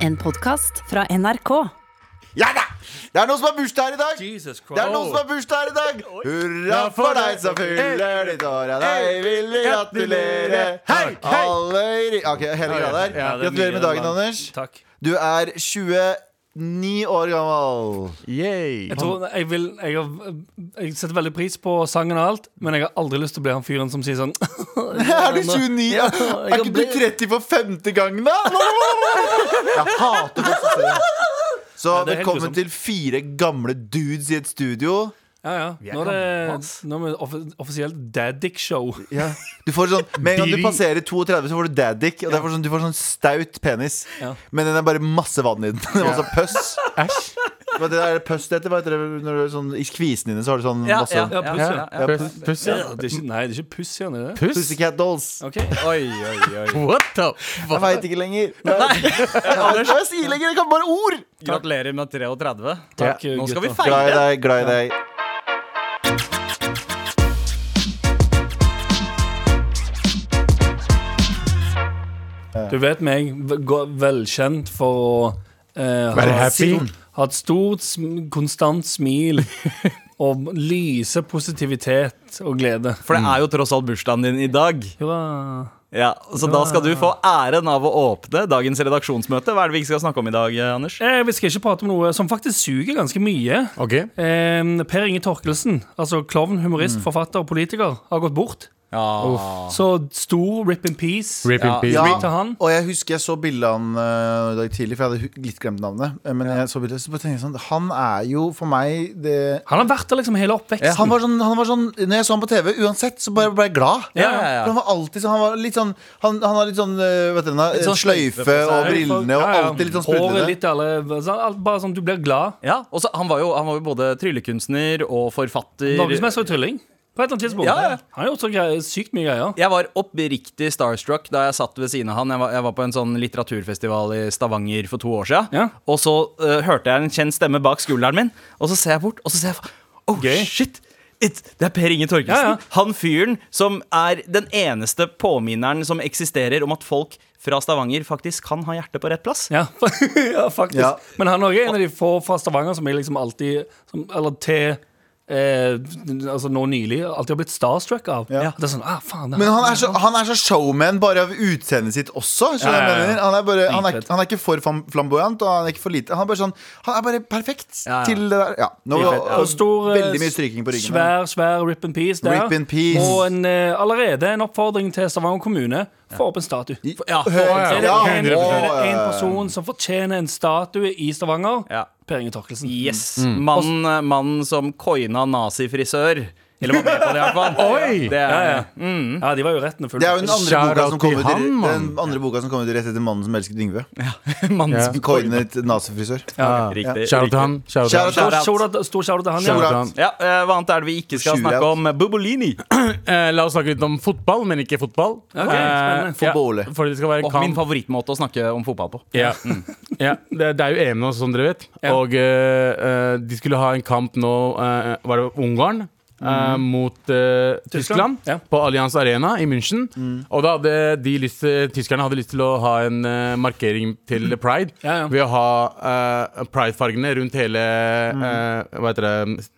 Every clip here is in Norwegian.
En podkast fra NRK. Ja da! Det er noen som har bursdag her i dag! Jesus Christ. Det er noen som har bursdag her i dag! Hurra for deg som fyller ditt år, ja, deg vil vi gratulere. Hei, hei! Alle i ri- Ok, hele greia der. Er Gratulerer med dagen. Anders. Takk. Du er 29 år gammel. Yay. Jeg, tror, jeg, vil, jeg, har, jeg setter veldig pris på sangen og alt, men jeg har aldri lyst til å bli han fyren som sier sånn Er du 29? Ja, Er ikke du 30 for femte gang, da? Jeg hater det. Så Ja, det helt velkommen til fire gamle dudes i et studio. Ja, ja. Nå er det nå er det offi- offisielt Daddick-show. Ja. Du får sånn, Med en gang du passerer 32, så får du daddick. Og ja. er sånn, du får sånn staut penis. Ja. Men den er bare masse vann i den. Det er masse pøss. Æsj. Hva det der pøss det heter? Hva heter det når du sånn, I skvisen dine så har du sånn Ja, masse ja, Ja, ja, puss, ja, ja. ja. Puss, puss, ja. Det er ikke, nei, det er ikke puss igjen, er det? Puss? Pussycat Dolls. Okay. Oi, oi, oi. What the Jeg veit ikke lenger. Nei. jeg sier lenger. Jeg kan bare ord. Gratulerer med 33. Takk, Nå skal vi feire. Glad i deg, glad i deg. Du vet meg, velkjent for å eh, Være ha, happy. ha et stort, konstant smil og lyse positivitet og glede. For det er jo tross alt bursdagen din i dag. Hurra. Ja, Så da skal du få æren av å åpne dagens redaksjonsmøte. Hva er det vi ikke skal snakke om i dag, eh, Anders? Eh, vi skal ikke prate om noe som faktisk suger ganske mye. Ok. Eh, per Inge Torkelsen, altså klovn, humorist, forfatter og politiker, har gått bort. Ja. Så stor rip in peace. Rip in Ja. peace. Ja, Rip til han. og jeg husker jeg så bildene eh, i dag tidlig, for jeg hadde litt glemt navnet. Eh, Men jeg så bildet, så bare tenkte jeg sånn Han er jo for meg det Han har vært der liksom hele oppveksten. han var, sånn, han var sånn Når jeg så han på TV, uansett, så bare ble jeg glad. Ja, ja, ja. For han var alltid sånn Han var litt sånn Han, han har litt sånn eh, vet du, Litt sånn sløyfe og brillene og Ja, ja. alltid litt sånn Håret sprudlende. litt alle, sånn, Bare sånn du blir glad. Ja, og så han, var jo, han var jo både tryllekunstner og forfatter. Norgesmester i trylling. På et eller annet tidspunkt. Ja, ja. Han har gjort så greier, sykt mye greier. Jeg var oppriktig starstruck da jeg satt ved siden av han. Jeg var, jeg var på en sånn litteraturfestival i Stavanger for to år siden. Ja. Og så uh, hørte jeg en kjent stemme bak skulderen min, og så ser jeg bort, og så ser jeg Oh, Gøy. shit! It, det er Per Inge Torkelsen. Ja, ja. Han fyren som er den eneste påminneren som eksisterer om at folk fra Stavanger faktisk kan ha hjertet på rett plass. Ja, ja faktisk. Ja. Men han er også en av de få fra Stavanger som er liksom alltid som, Eller til eh, Altså nå nylig alltid har blitt starstruck av. Ja. Det er sånn, ah, faen, det Men han er, så, han er så showman bare av utseendet sitt også. skjønner du hva Ja, ja, jeg mener? Han, er bare, han, er, han er ikke for flam- flamboyant, og han er ikke for lite. Han er bare, sånn, han er bare perfekt Ja, ja. til det der. Ja, nå, Dritfett. og, Og stor, eh, veldig mye stryking på ryggen. Svær, svær rip and peace der. Rip in peace. Og en, eh, allerede en oppfordring til Stavanger kommune. Få opp en statue. Ja, Er det ja, en, er det en eh, person som fortjener en statue i Stavanger? Ja. Per Inge Torkelsen. Yes. Mannen mann som coina nazifrisør. Eller var med på det, i hvert fall. Oi! Det er, Ja, ja. ja, de var jo rettende fulle. Det er jo den andre, boka som kom ut, han, den andre boka som kom ut rett etter 'Mannen som elsket Yngve'. mannen Ja. som Coinet nazifrisør. Ja. Riktig. Shout til han. Shout out. Shout. Stor shout-out- til han, Shout out ja. Ja, eh, Hva annet er det vi ikke skal snakke om? Bubolini. Eh, la oss snakke litt om fotball, men ikke fotball. Okay, skal være kamp. min favorittmåte å snakke om fotball på. Ja. ja. Det, det er jo EM nå, som dere vet. Ja. Og eh, eh, de skulle ha en kamp nå uh, Var det Ungarn? Eh, mot uh, Tyskland, Ja. på Allianz Arena i München. Og da hadde de lyst, tyskerne hadde lyst til å ha en uh, markering til pride. Ja, ja. Ved å ha uh, pridefargene rundt hele eh, Hva heter det?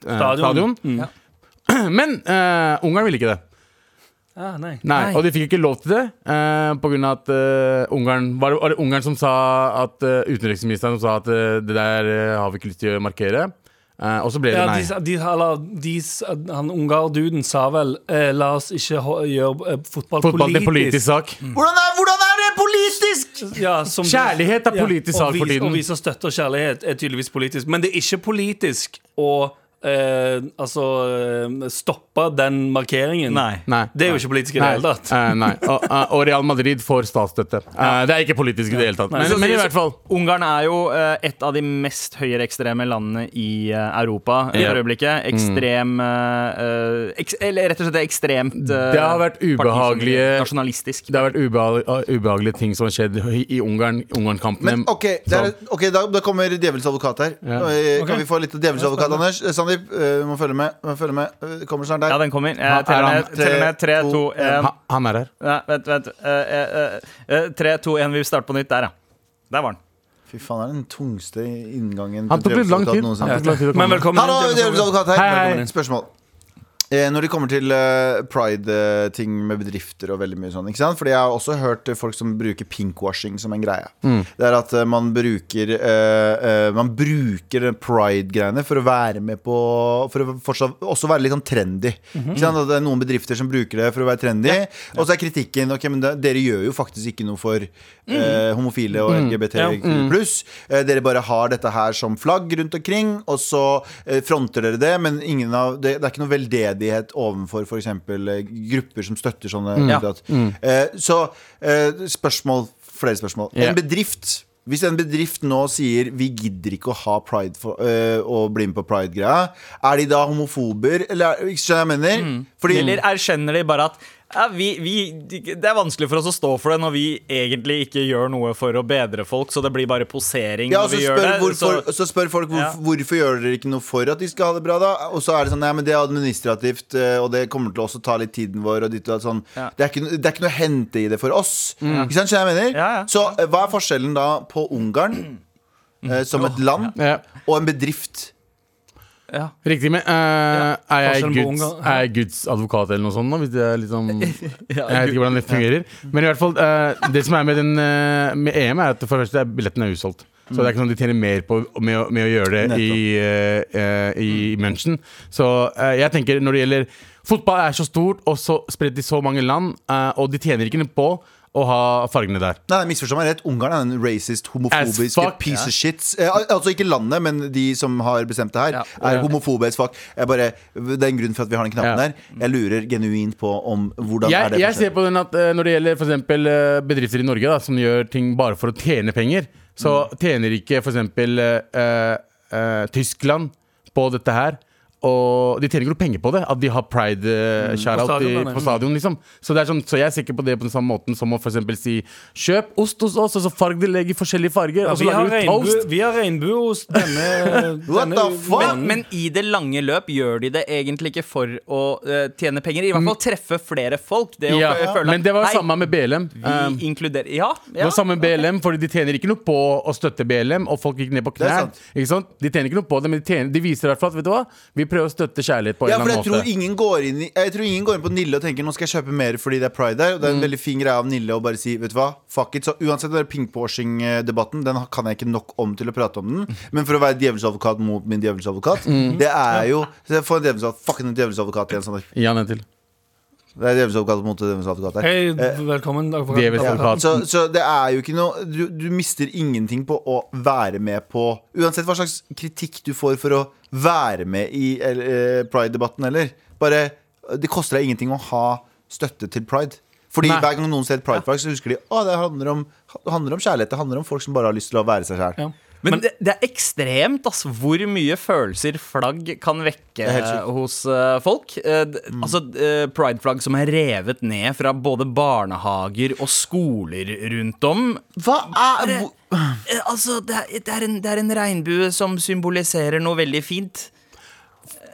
eh, Stadion. stadion. Mm. Men eh, Ungarn ville ikke det. Ah, nei. Nei, Og de fikk ikke lov til det uh, av at uh, Ungarn var det, var det Ungarn som sa at uh, Utenriksministeren som sa at uh, det der eh, har vi ikke lyst til å markere. Eh, og så ble det Ja, nei. de, de, eller, de, han ungar-duden sa vel eh, La oss ikke gjøre eh, fotball, Fotball politisk politisk. sak. Hvordan er, hvordan er det politisk?! Ja, som- Kjærlighet er politisk sak for tiden. Å vise støtte og kjærlighet er tydeligvis politisk. Men det er ikke politisk å eh, altså stoppa den markeringen. Nei. Nei. Det er jo ikke politisk i det Nei. hele tatt. Eh, nei. Og, eh, og Real Madrid får statsstøtte. Eh, det er ikke politisk i det hele tatt. Men, men i hvert fall. Ungarn er jo eh, et av de mest høyreekstreme landene i eh, Europa i Ja. øyeblikket. Ekstrem eh, eh, eks, Eller rett og slett ekstremt eh, Det har vært ubehagelige- Nasjonalistisk. Det har vært ubehag, ubehagelige ting som har skjedd i, i Ungarn, Ungarn-kampene. Men ok, det er, ok, da, da kommer djevelens advokat her. Eh, Kan vi få litt djevelens advokat, Anders? Eh, Sandeep, eh, du må følge med. Må følge med. Kommer snart Ja, der. den kommer. Jeg teller er ned, teller ned. Tre, to, én. Han er her. Nei, vent, vent. Eh, eh, eh, Tre, to, én. Vi starter på nytt. Der, ja. Der var den. Fy faen, det er den tungste inngangen Han tok litt lang tid. Men velkommen. Hallo, inn, djevelens Jakob. advokat her. Hei, hei. Spørsmål. Eh, når det kommer til eh, pride-ting med bedrifter og veldig mye sånn. ikke sant? Fordi jeg har også hørt folk som bruker pinkwashing som en greie. Det er at eh, man bruker uh, uh, Man bruker pride-greiene for å være med på For å fortsatt også være litt sånn trendy. ikke sant? At det er noen bedrifter som bruker det for å være trendy. Og så er kritikken Ok, men det, dere gjør jo faktisk ikke noe for uh, homofile og LGBT pluss. Eh, dere bare har dette her som flagg rundt omkring, og så fronter dere det, men ingen av, det, det er ikke noe veldedighet overfor f.eks. Eh, grupper som støtter sånne Ja. Mm. Eh, så eh, spørsmål, flere spørsmål. Yeah. En bedrift hvis en bedrift nå sier vi gidder ikke å ha pride for, øh, og bli med på pride-greia, er de da homofober? Eller er- ikke skjønner jeg mener? Mm. Fordi Eller erkjenner de bare at ja, vi, vi, det er vanskelig for oss å stå for det når vi egentlig ikke gjør noe for å bedre folk, så det blir bare posering ja, når vi gjør det. hvorfor, så, så spør folk hvor, Ja. hvorfor gjør dere ikke noe for at de skal ha det bra, da? Og så er det sånn ja, men det er administrativt, øh, og det kommer til å ta litt tiden vår. Og ditt og sånn. Ja. det, er ikke, det er ikke noe å hente i det for oss. Ikke sant, skjønner jeg mener? Så øh, hva er forskjellen da på Ungarn øh, som et land og en bedrift? Ja. Riktig, men eh, er, jeg Guds, er jeg Guds advokat eller noe sånt nå? Hvis det er liksom Jeg vet ikke hvordan det fungerer. Men i hvert fall, uh, det som er med, den, uh, med EM, er at for det billetten er utsolgt. Så det er ikke sånn de tjener mer på med, å- med å gjøre det i, uh, eh, i München. Så jeg tenker når det gjelder Fotball er så stort og så spredt i så mange land, og de tjener ikke noe på å ha fargene der. Nei, misforstå meg rett. Ungarn er en racist, homofobisk fuck. piece of shit. Eh, altså ikke landet, men de som har bestemt det her, Ja. er homofobe as fuck. Jeg bare, det er en grunn for at vi har den knappen Ja. der. Jeg lurer genuint på om hvordan Jeg, er det jeg ser på den at eh, Når det gjelder for eksempel, eh, bedrifter i Norge da, som gjør ting bare for å tjene penger, så Mm. tjener ikke f.eks. Uh, uh, Tyskland på dette her. Og de tjener ikke noe penger på det. At de har pride uh, shout-out På stadion, i- jeg. på stadion. liksom Så, det er sånn, så jeg er sikker på det på den samme måten som å for eksempel si Kjøp ost hos oss, og så farg det legg i forskjellige farger. Ja, og så vi, lager du toast. vi har regnbueost denne, What denne the fuck? måneden. Men i det lange løp gjør de det egentlig ikke for å uh, tjene penger. I hvert fall treffe flere folk. Det å Ja, føle men det var jo samme med BLM. Vi Um, inkluderer Ja. Det var samme med BLM, fordi de tjener ikke noe på å støtte BLM, og folk gikk ned på knær. Ikke sant? De tjener ikke noe på det, men de, tjener, de viser i hvert fall at vet du hva, vi prøver å støtte kjærlighet på en Ja, for eller jeg annen tror måte. ingen går inn i Jeg tror ingen går inn på Nille og tenker nå skal jeg kjøpe mer fordi det er pride der. Og det er en veldig fin greie av Nille å bare si vet du hva, fuck it. Så uansett den pingwashing-debatten, den kan jeg ikke nok om til å prate om den. Men for å være djevelsadvokat mot min djevelsadvokat, det er jo så jeg får en djevelsadvokat, Fuck en djevelens advokat igjen. Sånn. Ja, en til. Det er djevelens advokat mot djevelens advokat her. Hei, Eh, velkommen. advokat. Ja. advokat. Så, så det er jo ikke noe du, du mister ingenting på å være med på Uansett hva slags kritikk du får for å være med i eh, pride-debatten heller. Bare Det koster deg ingenting å ha støtte til pride. Fordi Nei. hver gang noen ser et prideflagg, så husker de at det handler om, handler om kjærlighet. Det handler om folk som bare har lyst til å være seg sjæl. Ja. Men, det, det er ekstremt altså, hvor mye følelser flagg kan vekke hos uh, folk. Uh, mm. Altså uh, Pride-flagg som er revet ned fra både barnehager og skoler rundt om. Hva er det, altså, det er, det, er en, det er en regnbue som symboliserer noe veldig fint.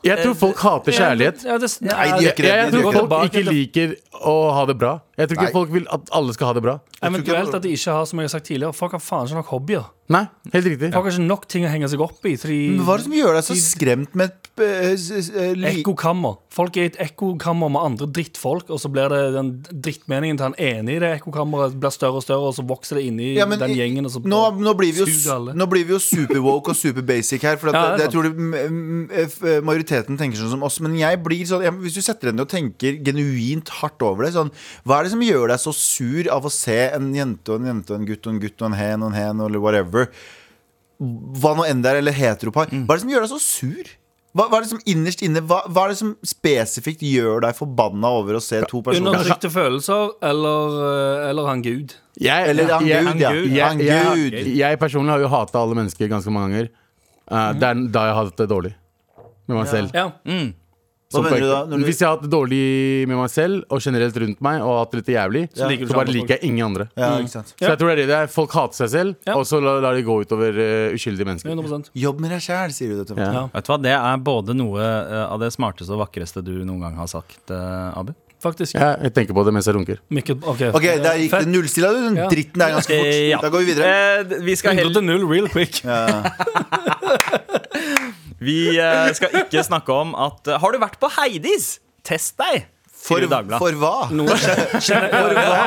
Jeg tror folk hater kjærlighet. Ja, det, Nei, de gjør ikke det. Jeg, jeg tror folk ikke liker å ha det bra. Jeg tror ikke Nei. folk vil at alle skal ha det bra. Eventuelt at de ikke har, som jeg har sagt tidligere, folk har faen ikke nok hobbyer. Nei, helt riktig. Folk har ikke nok ting å henge seg opp i. Så de, Men Hva er det som gjør deg så skremt med et eh, s- s- eh, li- Ekkokammer. Folk er i et ekkokammer med andre drittfolk, og så blir det den drittmeningen til han ene i det ekkokammeret blir større og større, og så vokser det inni Ja, men den i- gjengen. Og så nå, nå, blir vi jo, suger alle. nå blir vi jo super-woke og super-basic her. For at Ja, det er det, jeg tror det, f- majoriteten tenker sånn som oss. Men jeg blir sånn jeg, hvis du setter deg ned og tenker genuint hardt over det sånn, Hva er det som gjør deg så sur av å se en jente og en jente og en gutt og en gutt og en hen og en hen eller whatever? Hva nå enn det er, eller heteropar. Mm. Hva er det som gjør deg så sur? Hva, hva er det som innerst inne Hva, hva er det som spesifikt gjør deg forbanna over å se to personer? Undertrykte følelser eller, eh, eller han Gud. Jeg, Eller han jeg- Gud, ja. jeg- Han jeg- Gud. Jeg personlig har jo hata alle mennesker ganske mange ganger. Uh, Det er da jeg har hatt det dårlig med meg selv. Ja. Hva mener du da? Når du- Hvis jeg har hatt det dårlig med meg selv og generelt rundt meg, og hatt det litt jævlig, Så liker så bare liker jeg ingen andre. Ja, ikke sant Så jeg tror det er det det er. Folk hater seg selv, Ja. og så lar lar de gå utover uh, uskyldige mennesker. 100 Jobb med deg sjæl, sier du det til meg. Ja. Ja. Vet du hva, Det er både noe eh, av det smarteste og vakreste du noen gang har sagt, uh, Abu. faktisk. Ja, jeg tenker på det mens jeg runker. Mikkel, ok, Ok, Der gikk det nullstilla, du. Den Ja. dritten der ganske fort. Ja. Da går vi videre. Eh, vi skal 100 heller til null real quick. Vi eh, skal ikke snakke om at eh, Har du vært på Heidis? Test deg! For, for hva? Noe, for hva?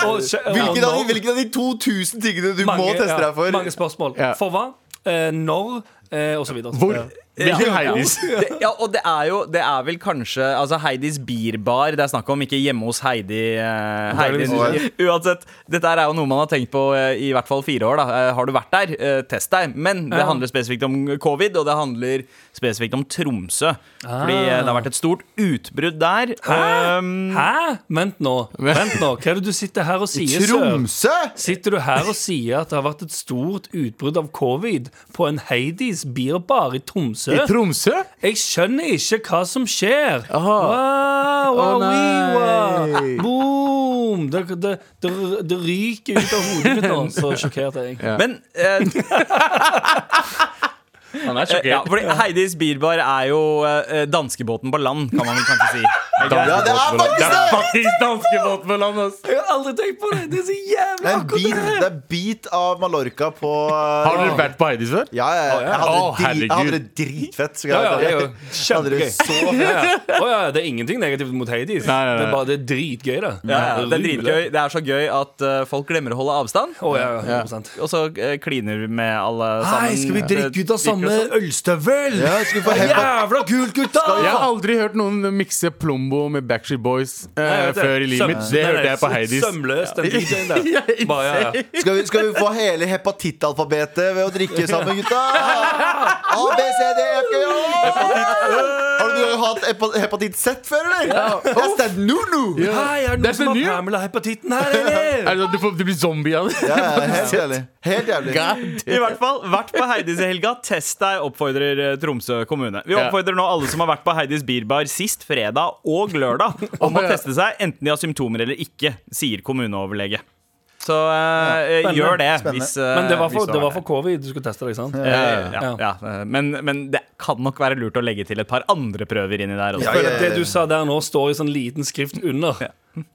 Altså, Hvilken av, de, hvilken av de 2000 tingene du mange, må teste deg for? Mange spørsmål. Ja. For hva? Eh, når? Eh, og så videre. Hvor? Ja. Hvilken Heidis? det, ja, og det er jo Det er vel kanskje Altså Heidis bierbar det er snakk om, ikke hjemme hos Heidi. Uh, Heidi. Antageligvis Uansett, dette er jo noe man har tenkt på uh, i hvert fall fire år. da uh, Har du vært der, test deg. Men det Ja. handler spesifikt om covid, og det handler spesifikt om Tromsø. Fordi eh, det har vært et stort utbrudd der. Hæ? Um, Hæ? Vent nå. Vent nå. Hva er det du sitter her og sier, sør? Tromsø? Sitter du her og sier at det har vært et stort utbrudd av covid på en Heidis bierbar i Tromsø? I Tromsø? Jeg skjønner ikke hva som skjer. Aha. Wow, wow, Å, nei. Boom! Det, det, det, det ryker ut av hodet mitt nå. Så sjokkert er jeg. Ja. men eh, Han er sjokkert. Ja, fordi Heidis Bierbar er jo eh, danskebåten på land, kan man vel kanskje si. Ja, det er faktisk Det er faktisk danske på land, ass. Jeg har aldri tenkt på det! Det er så jævlig en akkurat det! det er bit av Mallorca på uh, Har dere vært på Heidis før? Ja, ja, ja. Jeg hadde, Å, det drit, jeg hadde herregud. dritfett. skal Ja, ja, jo. Jeg hadde det kjempegøy. så Ja, ja. Å, ja, det er ingenting negativt mot Heidis. Nei, nei, nei. Det er bare det er dritgøy, det. Ja, ja, det er dritgøy. Det er så gøy at eh, folk glemmer å holde avstand. Å, ja, ja, 100%. Og så eh, kliner vi med alle sammen. Hei, skal vi drikke ut av Eh, samme ølstøvel? Ja, skal vi få Jævla kult, gutta! Jeg har aldri hørt noen mikse Plombo med Backstreet Boys eh, før i livet mitt. Det hørte jeg på Heidis. Sømløs, den DJ-en der. Ja, Bare, ja, ja. skal vi, skal vi få hele hepatittalfabetet ved å drikke sammen, gutta? A, B, C, D, F, G, H. Har du hatt hepatitt Z før, eller? Det er Stan Nunu. Yeah. Hei, er det Det noen som har. Pamela-hepatitten her, eller? Er sånn, du, får, du blir zombie av det? Ja, ja, helt jævlig. Helt jævlig. I hvert fall, vært på Heidis i helga. Test deg, oppfordrer eh, Tromsø kommune. Vi oppfordrer nå alle som har vært på Heidis Bierbar sist fredag og lørdag, om å teste seg, enten de har symptomer eller ikke, sier kommuneoverlege. Så uh, ja, gjør det. Hvis, uh, Men det var, for, det var for covid du skulle teste deg, sant? Eh, ja, Ja. ja. eh, Men, men det kan nok være lurt å legge til et par andre prøver inni der. Også. Ja, For ja, ja. Det du sa der nå, står i sånn liten skrift under.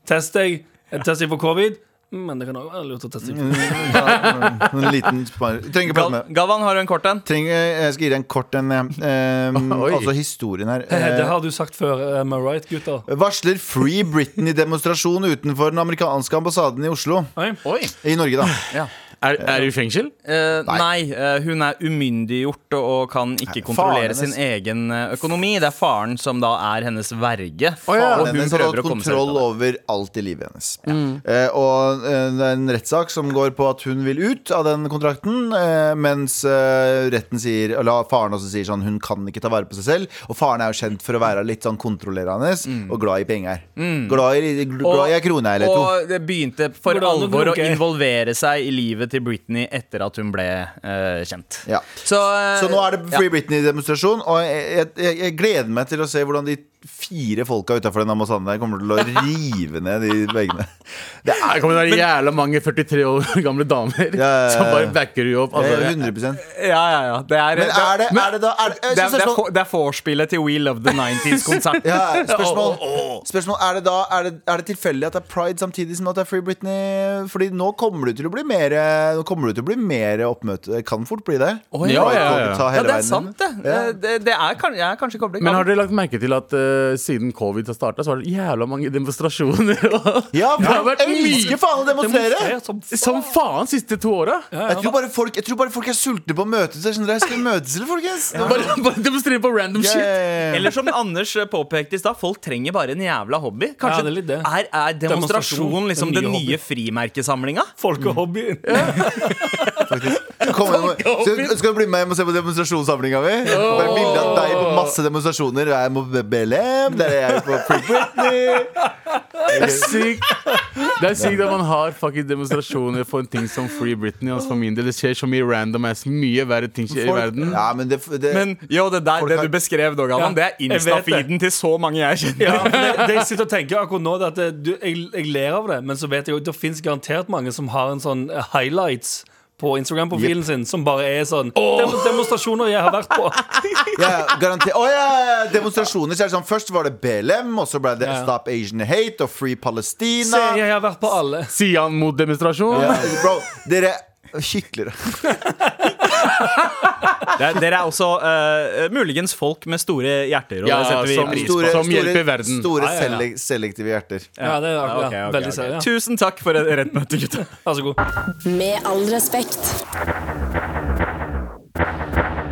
Test deg. Test deg for covid. Men det kan også være lurt å teste deg En liten spar. Trenger ikke prate med Galvan, har du en kort en? Trenger, jeg skal gi deg en kort en. eh, altså historien her. Det Eh, har du sagt før. Am I right, gutter? Varsler Free Britain i demonstrasjon utenfor den amerikanske ambassaden i Oslo. Oi. Oi. I Norge, da. Ja. Er, er hun i fengsel? Eh, Nei. nei, eh, hun er umyndiggjort og, og kan ikke Nei, kontrollere sin egen eh, økonomi. Det er faren som da er hennes verge. Oh, ja. Og hun hennes prøver å komme seg ut kontroll av det. over alt i livet hennes. Eh, og eh, det er en rettssak som går på at hun vil ut av den kontrakten, eh, mens eh, retten sier Eller faren også sier sånn hun kan ikke ta vare på seg selv. Og faren er jo kjent for å være litt sånn kontrollerende og glad i penger. Glad i, glad i en krone eller to. Og det begynte for Hvordan alvor å involvere seg i livet til Britney etter at hun ble uh, kjent. Ja. Så, uh, Så nå er det ja. Free Britney-demonstrasjon, og jeg, jeg, jeg gleder meg til å se hvordan de fire folka utafor den ambassaden der kommer til å rive ned de veggene. Det Det er kommer til å være jævla mange 43 år gamle damer Ja, ja, ja. som bare backer you opp. Altså, 100% Ja, ja, ja. Det er, Men er det, er det da er det, det, er, det, er, vorspielet til We Love the 90s-konsert. ja, spørsmål, spørsmål Er det da Er det, er det tilfeldig at det er pride samtidig som at det er Free Britney? Fordi nå kommer det til å bli mer Nå kommer det til å bli mer oppmøte. Det kan fort bli det. Oh, ja, ja, ja. Ja, det er sant, det. Ja. Eh, det, det er, jeg er kanskje koblet. men har dere lagt merke til at uh, siden covid har starta, så har det jævla mange demonstrasjoner? Ja, Det har vært elsker faen å demonstrere! Som faen. Som faen siste to åra! Jeg jeg tror bare folk er sultne på å møtes. Jeg skjønner, jeg skal møtes, eller, folkens? Bare, bare demonstrere på random shit. Eller som Anders eh, påpekte i stad, folk trenger bare en jævla hobby. Ja, Kanskje det er er, er demonstrasjon liksom den den nye frimerkesamlinga? Folkehobbyen. Kom skal, skal du bli med hjem og se på demonstrasjonssamlinga mi? Bare bilde av deg på masse demonstrasjoner. Jeg må på BLM, der er jeg på Free Britney. Det er sykt Det er sykt at man har fucking demonstrasjoner for en ting som Free Britney. Altså for min del, Det skjer så mye random ass. Mye verre ting skjer i verden. Ja, men det, det Men jo, det, der, det du beskrev, Dog, Allan, Ja, det er Insta-feeden til så mange jeg kjenner. Ja, det, det jeg sitter og tenker akkurat nå det er at du, jeg, jeg ler av det, men så vet jeg jo det finnes garantert mange som har en sånn eh, highlights på Instagram-profilen sin som bare er sånn dem Demonstrasjoner jeg har vært på. Ja, garanter, oh ja, demonstrasjoner. Så er det sånn, først var det BLM, og så ble det Ja. Stop Asian Hate og Free Se, Palestina. jeg har vært på alle. Sian mot demonstrasjon. Ja, bro, dere er hyklere. Det er, dere er også uh, muligens folk med store hjerter, og Ja, det setter vi som- pris på. Store, Som hjelper verden. store ah, ja, ja. selektive hjerter. Ja, det er Ja, okay, okay, ok, veldig ok. seriøst. Ja. Tusen takk for et rett møte, gutta. Vær så god. Med all respekt.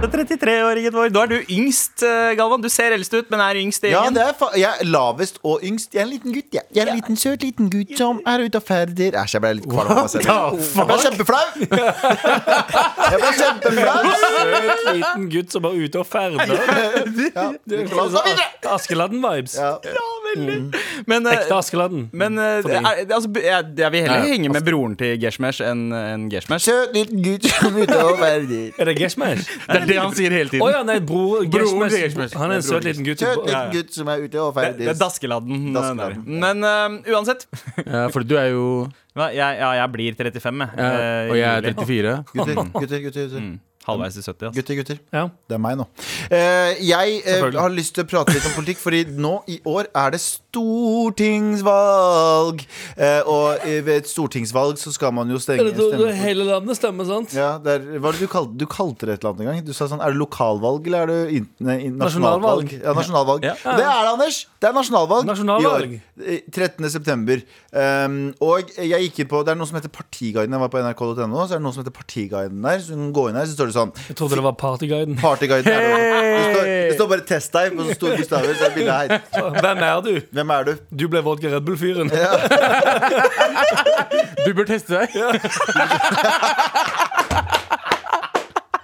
Det er 33-åringen vår. Nå er du yngst, eh, Galvan. Du ser eldst ut, men er yngst i Ja, gjengen. det er fa jeg er lavest og yngst. Jeg er en liten gutt, jeg. Jeg er en liten søt liten gutt som er ute og ferder. Æsj, jeg ble litt kvalm av meg selv. Jeg ble kjempeflau! Jeg ble kjempeflau! Søt liten gutt som er ute og ferder. Ja. Videre. Askeladden-vibes. Ja. Men, eh, Ekte Askeladden. men eh, er, altså, jeg, jeg vil heller Ja, henge med broren til Geshmesh enn enn Geshmesh. Liten gutt som er og ferder. Er det Geshmesh? Det er det han sier hele Å tiden. ja, nei, bror Broren til Geshmesh. Geshmesh. Han er en søt liten gutt. Søt Ja, ja. liten gutt som er ute og Det, det er. Daskeladden. eh, Daskeladden. der. Men eh, uansett. Ja, for du er jo Hva, Jeg, ja, jeg blir 35, jeg. ja, eh, Og jeg er juli. 34. Gutter, gutter, gutter. gutter. Halvveis i 70. Altså. Gutter, gutter. Ja. Det er meg nå. Eh, jeg eh, har lyst til å prate litt om politikk, Fordi nå i år er det stortingsvalg. Eh, og ved et stortingsvalg så skal man jo stenge det da- da hele landet stemmer, sant? Ja, det er, hva var det du kalte, du kalte det et eller annet en gang? Du sa sånn, Er det lokalvalg, eller er det in, nei, in, nasjonalvalg? Nasjonalvalg. Ja, nasjonalvalg. Ja. Det er det, Anders! Det er nasjonalvalg, Nasjonalvalg. i år. Eh, 13. september. Um, og jeg gikk inn på Det er noe som heter Partiguiden. Jeg var på nrk.no, så er det noe som heter Partiguiden der. Så du kan gå inn her, så står det sånn Jeg trodde det var Partyguiden. Partyguiden. er det. Det, står, det står bare 'test deg' på så store bokstaver. Så er bildet her. Hvem er du? Hvem er du? Du ble vodka Red Bull-fyren. Du bør teste deg.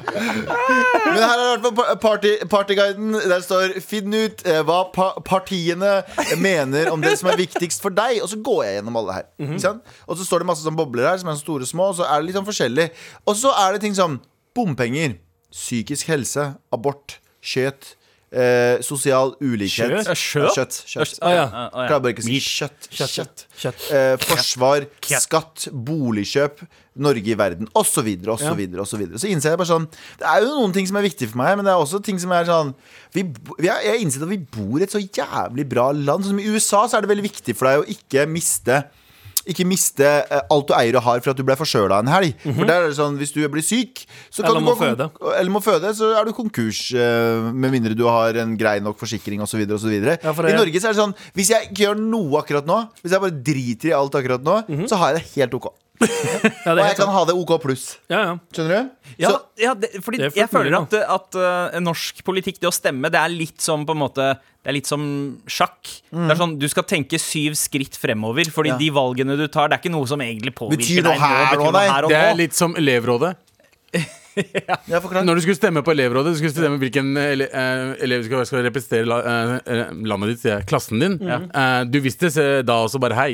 Men her er det hvert fall party, Partyguiden. Der står 'Finn ut eh, hva pa partiene mener om det som er viktigst for deg'. Og så går jeg gjennom alle her. Ikke sant? Og så står det masse sånn bobler her, som er så store og små. Og så er det litt sånn forskjellig. Og så er det ting som bompenger, psykisk helse, abort, kjøtt. Eh, sosial ulikhet. Kjøtt? Kjøtt? Kjøtt, kjøtt. Ah, ja. Ah, ah, ja. Klarer bare ikke å si kjøtt. kjøtt. Kjøtt. Kjøtt. Eh, forsvar, skatt, boligkjøp, Norge i verden, osv. osv. osv. Så, videre. så innser jeg bare sånn Det er jo noen ting som er viktige for meg, men det er også ting som er sånn vi, vi er, Jeg har innsett at vi bor i et så jævlig bra land. Sånn som I USA så er det veldig viktig for deg å ikke miste ikke miste eh, alt du eier og har for at du ble forsjøla en helg. For der er det sånn, Hvis du blir syk, så kan Eller du må gå føde. Eller må føde, så er du konkurs. eh, med mindre du har en grei nok forsikring osv. Ja, for I Norge så er det sånn Hvis jeg ikke gjør noe akkurat nå, hvis jeg bare driter i alt akkurat nå, så har jeg det helt ok. Ja, Og jeg kan ha det ok pluss. Ja, ja. Skjønner du? Ja, Så, ja det, fordi Det jeg føler at, at uh, norsk politikk, det å stemme, det er litt som på en måte Det er litt som sjakk. Det er sånn, Du skal tenke syv skritt fremover, Fordi Ja. de valgene du tar, det er ikke noe som egentlig påvirker Betyr deg nå, her betyr noe her og Det er litt som elevrådet. ja. Når du skulle stemme på elevrådet, du skulle stemme hvilken ele eh, elev skal, skal representere la, eh, eh, landet ditt, sier jeg, klassen din. Eh, du visste da også bare hei.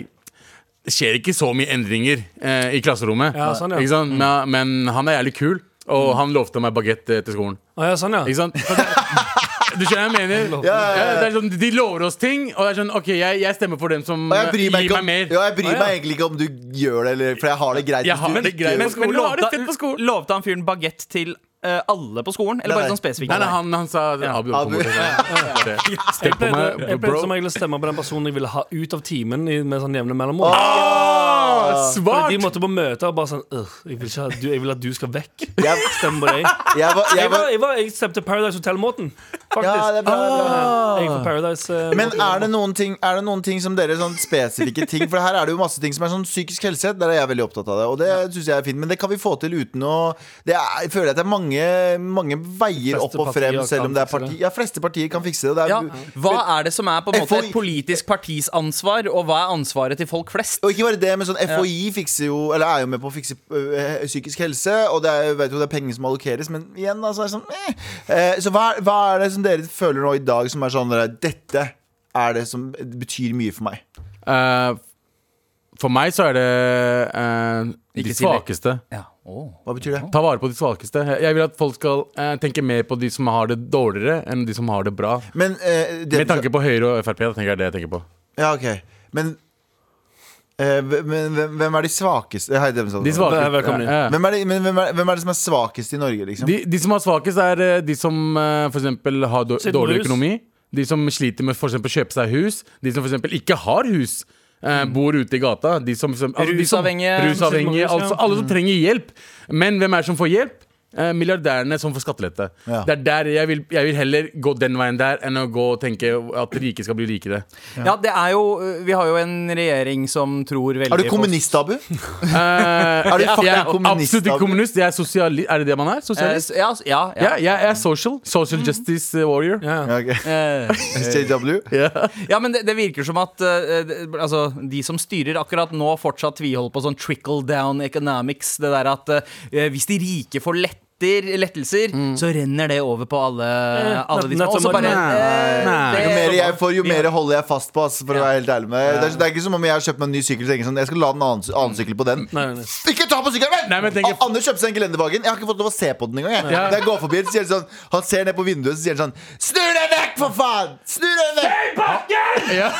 Det skjer ikke så mye endringer eh, i klasserommet. Ja, sånn, ja. Ikke sant? Men, men han er jævlig kul, og han lovte meg bagett eh, til skolen. Ah, ja, sånn, ja. Ikke sant? Du skjønner hva jeg mener? Ja, ja, ja. det er sånn, de lover oss ting, og det er sånn OK, jeg, jeg stemmer for dem som meg, gir meg om, mer. ja, jeg bryr Ah, ja. meg egentlig ikke om du gjør det, eller, for jeg har det greit. Jeg hvis har du det greit. Men har det lovte, lovte han fyren bagett til eh, alle på skolen, eller bare nei. sånn spesifikt? Nei, nei, han, han sa Abu, kom Abu. Stem Jeg pleide, meg, jeg pleide som regel å stemme på den personen jeg ville ha ut av timen i- med sånn jevne mellomrom. Svart Fordi Svart! de måtte på møte og bare sånn jeg, vil ikke ha, du, jeg vil at du skal vekk. Stem Stemme på deg. jeg var, jeg var, jeg, var, jeg stemte Paradise Hotel-måten, faktisk. ja, det er bra, det er bra. Jeg for Paradise eh, Men er det, noen ting, er det noen ting som dere sånn spesifikke ting For her er det jo masse ting som er sånn psykisk helse. Der er jeg veldig opptatt av det. Og det synes jeg er fint Men det kan vi få til uten å det er, Jeg føler at det er mange, mange veier Fleste opp og frem, partier selv om det er fikse parti. det. Ja, fleste partier kan fikse det. det er, Ja, hva er det som er på en måte FHI et politisk partis ansvar, og hva er ansvaret til folk flest? Og ikke bare det, men sånn FHI fikser jo Eller er jo med på å fikse øh, psykisk helse, og det er, vet jo, det er penger som allokeres, men igjen, altså er det sånn eh. Eh, Så hva, hva er det som dere føler nå i dag som er sånn Dette er det som betyr mye for meg? Eh, for meg så er det eh, de Ikke si det. svakeste. Ja. Åh. Hva betyr det? Ta vare på de svakeste. Jeg vil at folk skal eh, tenke mer på de som har det dårligere, enn de som har det bra. Men eh, det, Med tanke på Høyre og Frp. Da tenker jeg det jeg tenker på. Ja, ok Men men hvem, er de svakeste? Hei, dem De svakeste. Velkommen inn. Ja, ja. Hvem er, de, men hvem, er, hvem er det som er svakest i Norge, liksom? De, de som er svakest, er eh, de som uh, for eksempel har dårlig økonomi. De som sliter med for eksempel kjøpe seg hus. De som for eksempel ikke har hus. Mm. bor ute i gata. De som, altså, de som- Rusavhengige. rusavhengige altså, alle som trenger hjelp. Men hvem er det som får hjelp? Eh, milliardærene som får skattelette. Ja. Det er der jeg vil, jeg vil heller gå den veien der enn å gå og tenke at rike skal bli rikere. Ja, det er jo Vi har jo en regjering som tror veldig Er du kommunist, Abu? er du fucking jeg er kommunist, absolutt Abu? ikke kommunist. Jeg er sosialist. Er det det man er? Eh, Sosialist? s- Ja, ja, Ja, ja. jeg er social. Social justice warrior. Ja. Ja, ok. Eh, SJW? Ja, men det, det virker som at uh, det, altså, de som styrer akkurat nå, fortsatt tviholder på sånn trickle down economics. Det der at uh, hvis de rike får letter, lettelser, så renner det over på alle, alle de små. Og så bare Nei, eh, nei. det- Jo mer jeg får, jo mer holder jeg fast på. ass, For å være helt ærlig med deg. Det, er, det er ikke som om jeg har kjøpt meg en ny sykkel. Så tenker jeg sånn, jeg skal la en annen, annen sykkel på den. Nei, nei, nei. Ikke ta på sykkelen! min! Nei, men tenker- Anders kjøpte seg en gelendervagen. Jeg har ikke fått lov å se på den engang. Jeg. Ja. Da jeg går forbi, så sier han sånn Han ser ned på vinduet, så sier han sånn Snu deg vekk, for faen! Snu deg vekk! Ja.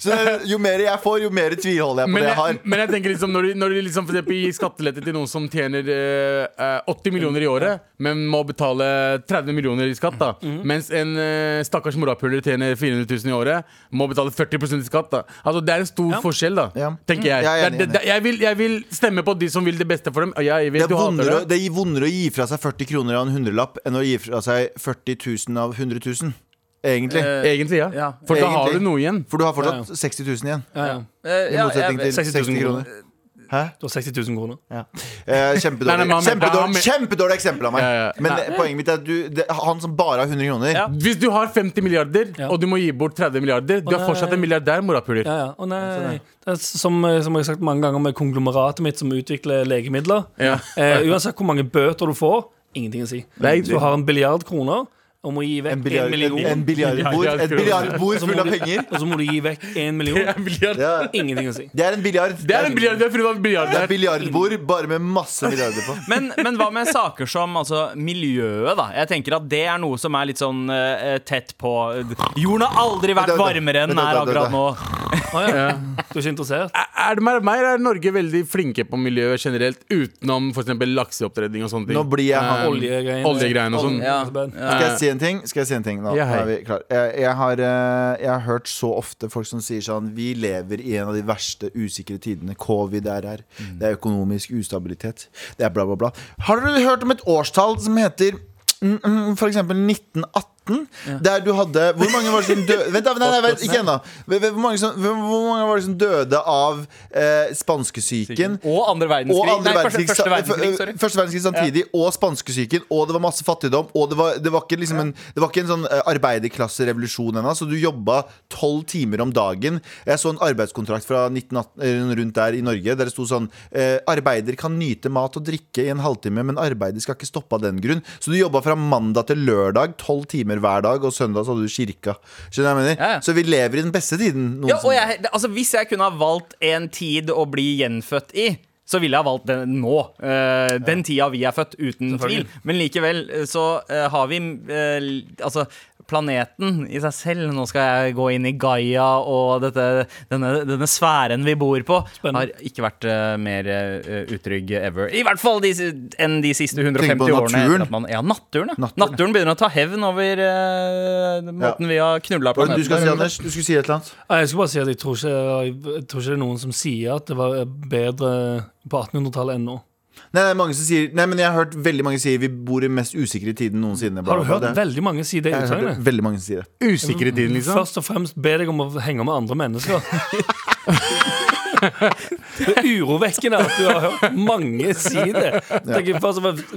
Så jo mer jeg får, jo mer tviholder jeg på Men det jeg jeg, har. men jeg tenker liksom når de, når de liksom for eksempel gir skattelette til noen som tjener eh, eh, 80 millioner i året, men må betale 30 millioner i skatt, da mens en uh, stakkars morapuler tjener 400 000 i året, må betale 40% i skatt. da Altså Det er en stor forskjell, da Ja. tenker jeg. Jeg er enig, Det er- det- det- jeg, vil, jeg vil stemme på de som vil det beste for dem. Og jeg Det vet er, du hater vondere, det. det er vondere å gi fra seg 40 kroner av en hundrelapp enn å gi fra seg 40 000 av 100 000. Egentlig. Egentlig, ja. Ja. For da har Egentlig. du noe igjen. For du har fortsatt 60 000 igjen. Ja, ja. Eh, I motsetning jeg- til 60 000 60 kroner. Hæ? Du har 60 000 kroner. Ja. Eh, kjempedårlig, Nei, nei, kjempedårlig, kjempedårlig eksempel av meg. Ja, ja. Men Nei. eh, poenget mitt er at du, det, han som bare har 100 kroner Ja. Hvis du har 50 milliarder, Ja. og du må gi bort 30 milliarder, du er fortsatt en milliardær, morapuler. Ja, ja. Å nei. Er som, som jeg har sagt mange ganger med konglomeratet mitt som utvikler legemidler. Ja. Eh, uansett hvor mange bøter du får, ingenting å si. Nei, Du har en billiard kroner og å gi vekk En en, million. en- en biljardbord så full av penger. Og så må du gi vekk én million. En milliard. Ingenting å si. Det er en biljard. Det er en biljard, det er er biljardbord bare med masse milliarder på. Men, men hva med saker som altså, miljøet, da? Jeg tenker at Det er noe som er litt sånn uh, tett på Jorden har aldri vært varmere enn den er akkurat nå. Ja. Du er ikke interessert? Er det mer, meg, er Norge veldig flinke på miljøet generelt, utenom f.eks. lakseoppdredning og sånne ting? Nå blir jeg han Eh, Oljegreiene. Og sånn. Skal jeg si en ting? Skal jeg si en ting nå? Ja, er vi klar. Jeg, jeg, har, eh, jeg har hørt så ofte folk som sier sånn Vi lever i en av de verste usikre tidene. Covid er her. Det er økonomisk ustabilitet. Det er bla, bla, bla. Har dere hørt om et årstall som heter f.eks. mm, for eksempel 1918? Der du hadde Hvor mange var det som døde Vent, da, nei, nei, vent, ikke ennå. Hvor mange, som- hvor hvor mange var det som døde av eh, spanskesyken? Og andre verdenskrig. Og andre Nei, første, verdenskrig, første verdenskrig. Sorry. første verdenskrig samtidig, og spanskesyken, og det var masse fattigdom. Og det var, det var, ikke, liksom en, det var ikke en sånn eh, arbeiderklasserevolusjon ennå, så du jobba tolv timer om dagen. Jeg så en arbeidskontrakt fra 1918, eh, rundt der i Norge der det sto sånn eh, Arbeider kan nyte mat og drikke i en halvtime, men arbeidet skal ikke stoppe av den grunn. Så du jobba fra mandag til lørdag, tolv timer hver dag, og søndag så hadde du kirka. Skjønner du hva jeg mener? Ja, ja. Så vi lever i den beste tiden Ja, og jeg, altså, hvis jeg kunne ha valgt en tid å bli gjenfødt i så ville jeg ha valgt den nå. Uh, den tida vi er født, uten tvil. Men likevel eh, så uh, har vi uh, Altså, planeten i seg selv Nå skal jeg gå inn i Gaia og dette, denne, denne sfæren vi bor på, Spennende. har ikke vært uh, mer uh, utrygg ever. I hvert fall de, enn de siste Tenk 150 på årene. naturen. man, ja, naturen, ja. Naturen, Naturen, begynner å ta hevn over uh, måten vi har knulla planeten du skal si. Anders? Du skulle si et eller annet? Jeg skulle bare si at jeg tror ikke, jeg tror ikke det er noen som sier at det var bedre på 1800-tallet enn nå. Nei, nei, mange som sier, nei, men jeg har hørt veldig mange sier vi bor i den mest usikre tiden noensinne. Har du hørt. Det- veldig mange si det Jeg har hørt utsagnet? veldig mange si det. Usikre tiden, liksom. Først og fremst be deg om å henge med andre mennesker. Det er urovekkende at du har hørt mange si det.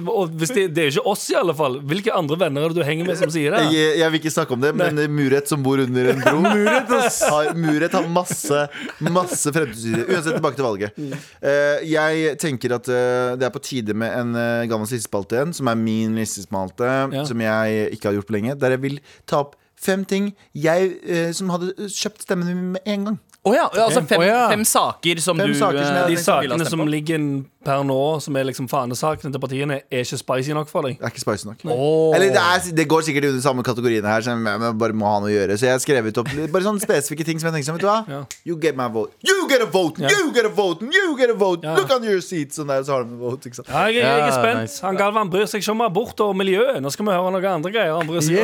Og hvis det, det er ikke oss, i alle fall. Hvilke andre venner er det du henger med som sier det? Jeg, jeg vil ikke snakke om det, men Muret som bor under en bro har, Muret har masse Masse fremtidsstudier. Uansett, tilbake til valget. Eh, jeg tenker at eh, det er på tide med en uh, gammel listespalte igjen, som er min listespalte, Ja. som jeg ikke har gjort på lenge. Der jeg vil ta opp fem ting jeg, eh, som hadde kjøpt stemmen min med en gang. Å ja, altså fem, oh ja. fem saker som Fem du saker som eh, De sakene som ligger per nå, som er liksom fanesakene til partiene, er ikke spicy nok for deg. Det er ikke spicy nok. Oh. Eller det, er, det går sikkert under samme kategoriene her, som jeg jeg bare må ha noe å gjøre. Så jeg har skrevet opp bare sånne spesifikke ting som jeg tenker sånn, vet du hva? Ja. You get my vote. You get a vote! You get a vote! You get a vote! Look on your seat! Sånn der, så har de en vote, ikke sant? Ja, jeg, jeg er spent. nice. Han Galvan bryr seg ikke om abort og miljøet. Nå skal vi høre noen andre greier. Han bryr seg om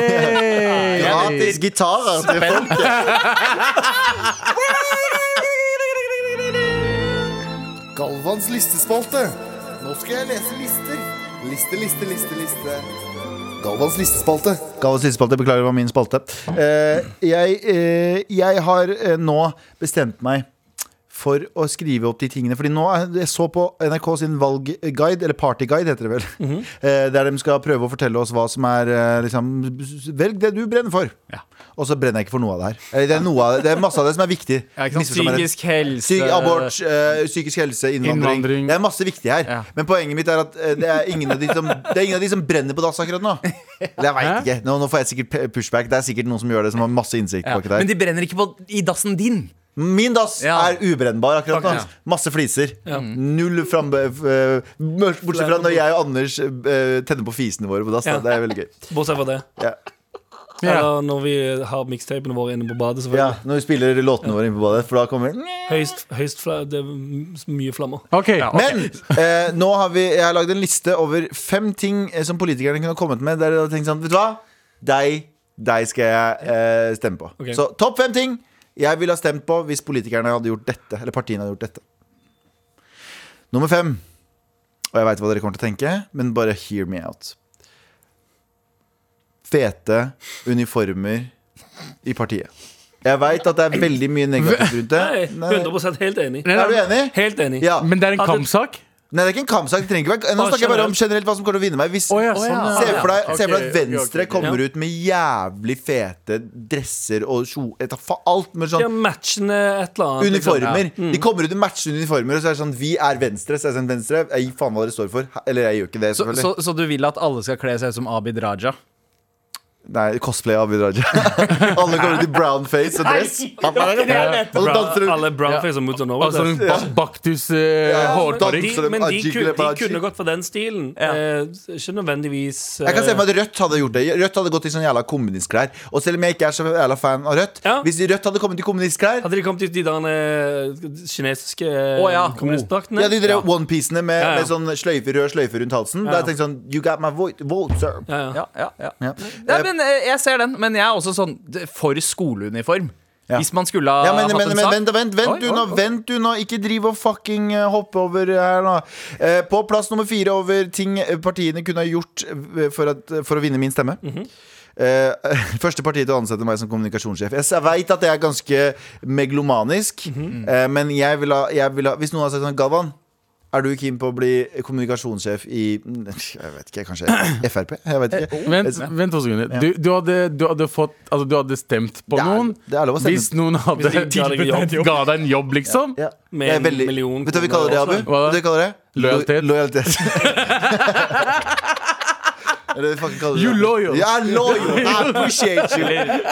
Gratis gitarer til folket. Galvans listespalte. Nå skal jeg lese lister. Liste, liste, liste, liste. Galvans listespalte. Galvans listespalte, Beklager, det var min spalte. Eh, jeg, eh, jeg har eh, nå bestemt meg for å skrive opp de tingene. Fordi nå er- Jeg så på NRK sin valgguide, eller partyguide heter det vel. eh, der de skal prøve å fortelle oss hva som er eh, liksom, Velg det du brenner for. Ja. Og så brenner jeg ikke for noe av det her. Eller Det er, noe av det, det er masse av det som er viktig. Ja. Psykisk helse Syk, abort, eh, psykisk helse, innvandring. Innvandring. Det er masse viktig her. Ja. Men poenget mitt er at eh, det er ingen av de som, det er ingen av de som brenner på dass akkurat nå. Eller jeg veit ikke. Nå, nå får jeg sikkert pushback. Det er sikkert noen som gjør det, som har masse innsikt ja. Men de brenner ikke på, i dassen din. Min dass Ja. er ubrennbar akkurat nå. Masse fliser. Null frambe... eh, Bortsett fra når jeg og Anders eh, tenner på fisene våre på dass. Ja. Det er veldig gøy. Bortsett fra det. Ja. Ja. Eller når vi har mixtapene våre inne på badet. ja, Når vi spiller låtene våre inne på badet, for da kommer Høyst, høyst fla, Det er mye flammer. Okay. Men eh, nå har vi, jeg har lagd en liste over fem ting eh, som politikerne kunne ha kommet med. Der jeg hadde tenkt sånn, vet du hva? Deg, deg skal jeg eh, stemme på. Okay. Så topp fem ting jeg ville ha stemt på hvis politikerne hadde gjort dette. Eller partiene hadde gjort dette. Nummer fem. Og jeg veit hva dere kommer til å tenke, men bare hear me out. Fete uniformer i partiet. Jeg veit at det er veldig mye negativt rundt det. Nei, 100 helt enig. Er du enig? Helt enig. Ja. Men det er en kampsak? Nei, det er ikke en kampsak. det trenger ikke være Nå snakker jeg bare om generelt. hva som kommer til å vinne meg. Hvis, oh, ja, sånn, ja. Se for deg, se for deg at Venstre okay, okay. kommer Ja. ut med jævlig fete dresser og kjo... Alt med sånn ja, matchende et eller annet. liksom. uniformer. Ja. De kommer ut med matchende uniformer, og så er det sånn Vi er Venstre. Så er det sånn Venstre, jeg gir faen hva dere står for. Eller jeg gjør ikke det, Så, selvfølgelig. så, så du vil at alle skal kle seg ut som Abid Raja? Nei, cosplay av Abid Raja. Alle kommer ut i brown face og dress. Og så danser de. alle brownface og of Norway. Altså Baktus uh, Ja, hårparing? Men, de, men de, kunne, de kunne gått for den stilen. Ja. Eh, ikke nødvendigvis uh... Jeg kan se for meg at Rødt hadde gjort det. Rødt hadde gått i sånne jævla kommunistklær. Og selv om jeg ikke er så jævla fan av Rødt, Ja. hvis Rødt hadde kommet i kommunistklær Hadde de kommet i de der eh, kinesiske oh, ja. kommunistdraktene? Ja, de der onepiecene med, Ja, ja. med sånn sløyfe, rød sløyfe rundt halsen. Da Ja. har jeg tenkt sånn You got my vote, vote sir. Ja, ja. Ja, men eh, Jeg ser den, men jeg er også sånn for skoleuniform. Ja. Hvis man skulle ha Ja, men, hatt men, en men sak. vent, vent, vent Oi, du oi, nå, oi. vent du nå. Ikke driv og fucking eh, hoppe over her nå. Eh, på plass nummer fire over ting eh, partiene kunne ha gjort for, at, for å vinne min stemme. Mhm. Eh, første partiet til å ansette meg som kommunikasjonssjef. Jeg, veit at det er ganske meglomanisk, Mhm. eh, men jeg vil ha, jeg vil ha Hvis noen har sagt sånn Galvan, er du keen på å bli kommunikasjonssjef i Jeg vet ikke, kanskje Frp? Jeg vet ikke. Vent, vent to sekunder. Du, du, hadde, du hadde fått Altså, du hadde stemt på noen. det er lov å stemme. Hvis noen hadde Hvis de ga deg en jobb. ga deg en jobb, liksom. Ja. Med er en veldig- million Vet du hva vi kaller det, Abu? Hva da? Lojalitet. Er vi fucking kaller det? You loyal. Ja, loyal. I appreciate you.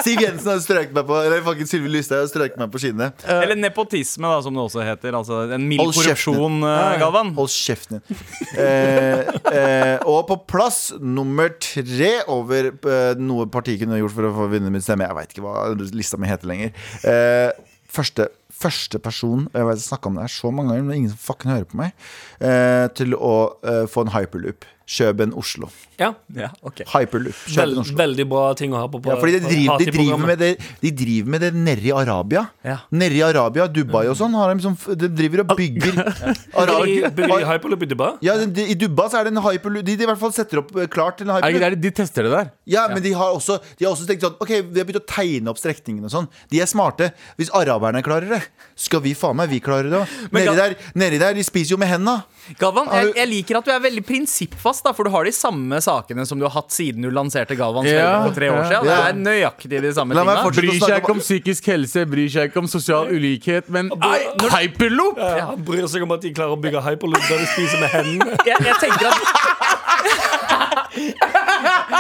Siv Jensen har strøket meg på Eller fucking Sylvi Lysthaug har strøket meg på skinnet. Eller nepotisme, da, som det også heter. Altså En mild Hold korrupsjon, eh, Galvan. Hold kjeften din. Eh, eh, og på plass nummer tre over eh, noe partiet kunne gjort for å få vinne min stemme. Jeg veit ikke hva lista mi heter lenger. Eh, første, første person Jeg vet, jeg snakket om det her så mange ganger, men ingen som fucking hører på meg. Eh, til å eh, få en hyperloop. Kjøben Oslo. Ja. Ja, ok Hyperloop. Vel, Kjøben Oslo. veldig bra ting å ha på. på Ja, fordi de driver, de, driver med det, de driver med det nedi i Arabia. Ja. Nedi i Arabia, Dubai og sånn. Har de, som, de driver og bygger Bygger Bygger de hyperloop i Dubai? Ja, de, I Dubai så er det en hyperloop De, de i hvert fall setter opp eh, klart til en Er hyperloop. det, de tester det der. Ja, men de har, også, de har også tenkt sånn Ok, vi har begynt å tegne opp strekningen og sånn. De er smarte. Hvis araberne klarer det, skal vi faen meg vi klarer det òg. Nedi der, nedi der, de spiser jo med henda. Galvan, jeg, jeg liker at du er veldig prinsippfast, da, for du har de samme sakene som du har hatt siden du lanserte Galvans Ja, for tre år ja. siden. Det er nøyaktig de samme tingene. Bryr seg ikke om psykisk helse, bryr seg ikke om sosial ulikhet, men Ei, hyperloop! Ja, han bryr seg om at de klarer å bygge hyperloop der de spiser med hendene. Jeg, jeg tenker at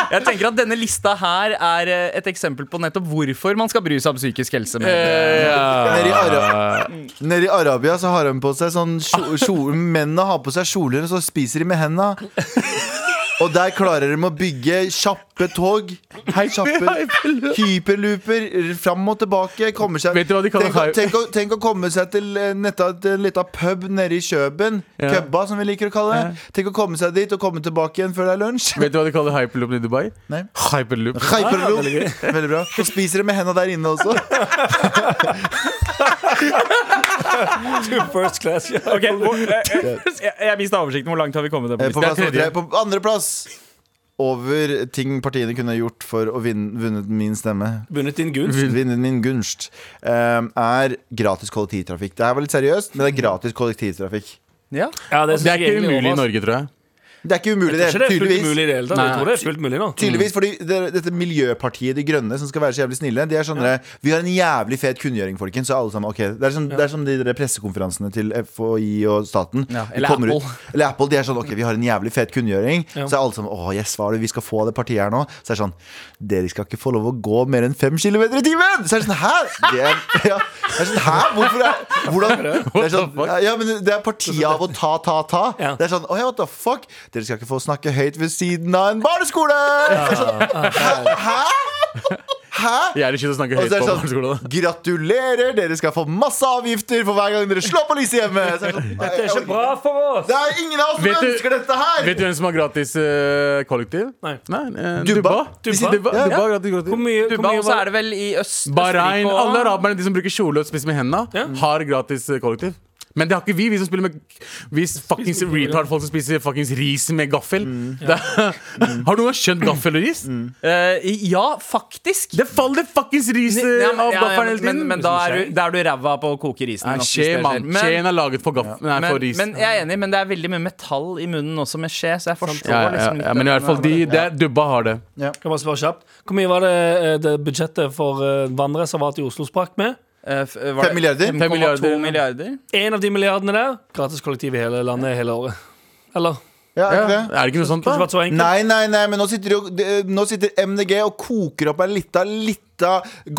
Jeg tenker at denne lista her er eh, et eksempel på nettopp hvorfor man skal bry seg om psykisk helse. Med, Nede i, Nede i Arabia så har de på seg sånn kjo- kjole Mennene har på seg kjoler, og så spiser de med henda. Og der klarer de å bygge kjappe tog. Kjappe hyperlooper fram og tilbake. Seg, Vet du hva de kaller tenk, tenk, å, tenk å komme seg til eh, en liten pub nede i Kjøben. Ja. Købba, som vi liker å kalle det. Tenk å komme seg dit og komme tilbake igjen før det er lunsj. Vet du hva de kaller hyperloop i Dubai? Nei. Hyperloop. Hyperloop. veldig. Veldig bra. Så spiser de med henda der inne også. First class. Yeah. Okay, hvor, eh, jeg jeg mista oversikten. Hvor langt har vi kommet? Eh, På, På plass tre. på andreplass over ting partiene kunne gjort for å vinne, vunnet min stemme. Vunnet din gunst. Vunnet min gunst. eh, er gratis kollektivtrafikk. Det her var litt seriøst, men det er gratis kollektivtrafikk. ja. Ja, det, Det er ikke umulig i Norge, tror jeg. Det er ikke umulig, det. det Tydeligvis. det det er fullt mulig nå. Tydeligvis, fordi det, Dette Miljøpartiet De Grønne, som skal være så jævlig snille, De er sånn ja. Vi har en jævlig fet kunngjøring, folkens. Så alle sammen, ok Det er som, det sånn de der pressekonferansene til FHI og staten. Ja, eller Apple. Ut, eller Apple. De er sånn Ok, vi har en jævlig fet kunngjøring. Ja. Så er alle sammen Å, yes, hva er det vi skal få av det partiet her nå? Så er det sånn Dere skal ikke få lov å gå mer enn fem kilometer i timen! Så er det sånn Hæ? Det er, ja, det er sånn Hæ? Hvorfor er Hvordan? Det er sånn, ja, men det er partiet av å ta, ta, ta. Ja. Det er sånn Å ja, what the fuck? Dere skal ikke få snakke høyt ved siden av en barneskole! Det sånn, Hæ? Hæ? Hæ? Jeg er ikke å snakke høyt på det barneskolen. sånn Gratulerer, dere skal få masse avgifter for hver gang dere slår på lyset hjemme! Er det sånn, dette er ikke bra for oss! det er ingen av oss som du- ønsker dette her! Vet du hvem som har gratis uh, kollektiv? Nei. Nei Dubba. Dubba. Dubba? Dubba. Ja. Dubba gratis, gratis Hvor mye, hvor Dubba, mye og så er det vel i øst Bahrain, alle araberne de som bruker kjole og spiser med hendene, Ja. har gratis eh, kollektiv. Men det har ikke vi, vi som spiller med Vi fuckings retard-folk som spiser fuckings ris med gaffel. Mm. Det, har du noen gang skjønt gaffel og ris? Eh, Ja, faktisk. Det faller fuckings ris eh, Ja, av ja, ja, gaffelen hele men, tiden. men da er du, da er du ræva på å koke risen. Skje, mann. Skjeen er laget for, gaff nei, for men, ris. men jeg er enig, men det er veldig mye metall i munnen også med skje, så jeg forstår ja, ja, liksom ja, litt men i hvert fall de, det er, Dubba har det. Hvor mye var det, eh, det budsjettet for eh, vannreservat i Oslo sprakk med? Eh, Fem milliarder? 5,2 milliarder. En av de milliardene der, gratis kollektiv i hele landet hele året. Eller? Ja, er Ja, ikke det? er det ikke noe sånt, da? så? Nei, nei, nei, men nå sitter, jo, nå sitter MDG og koker opp en lita, lita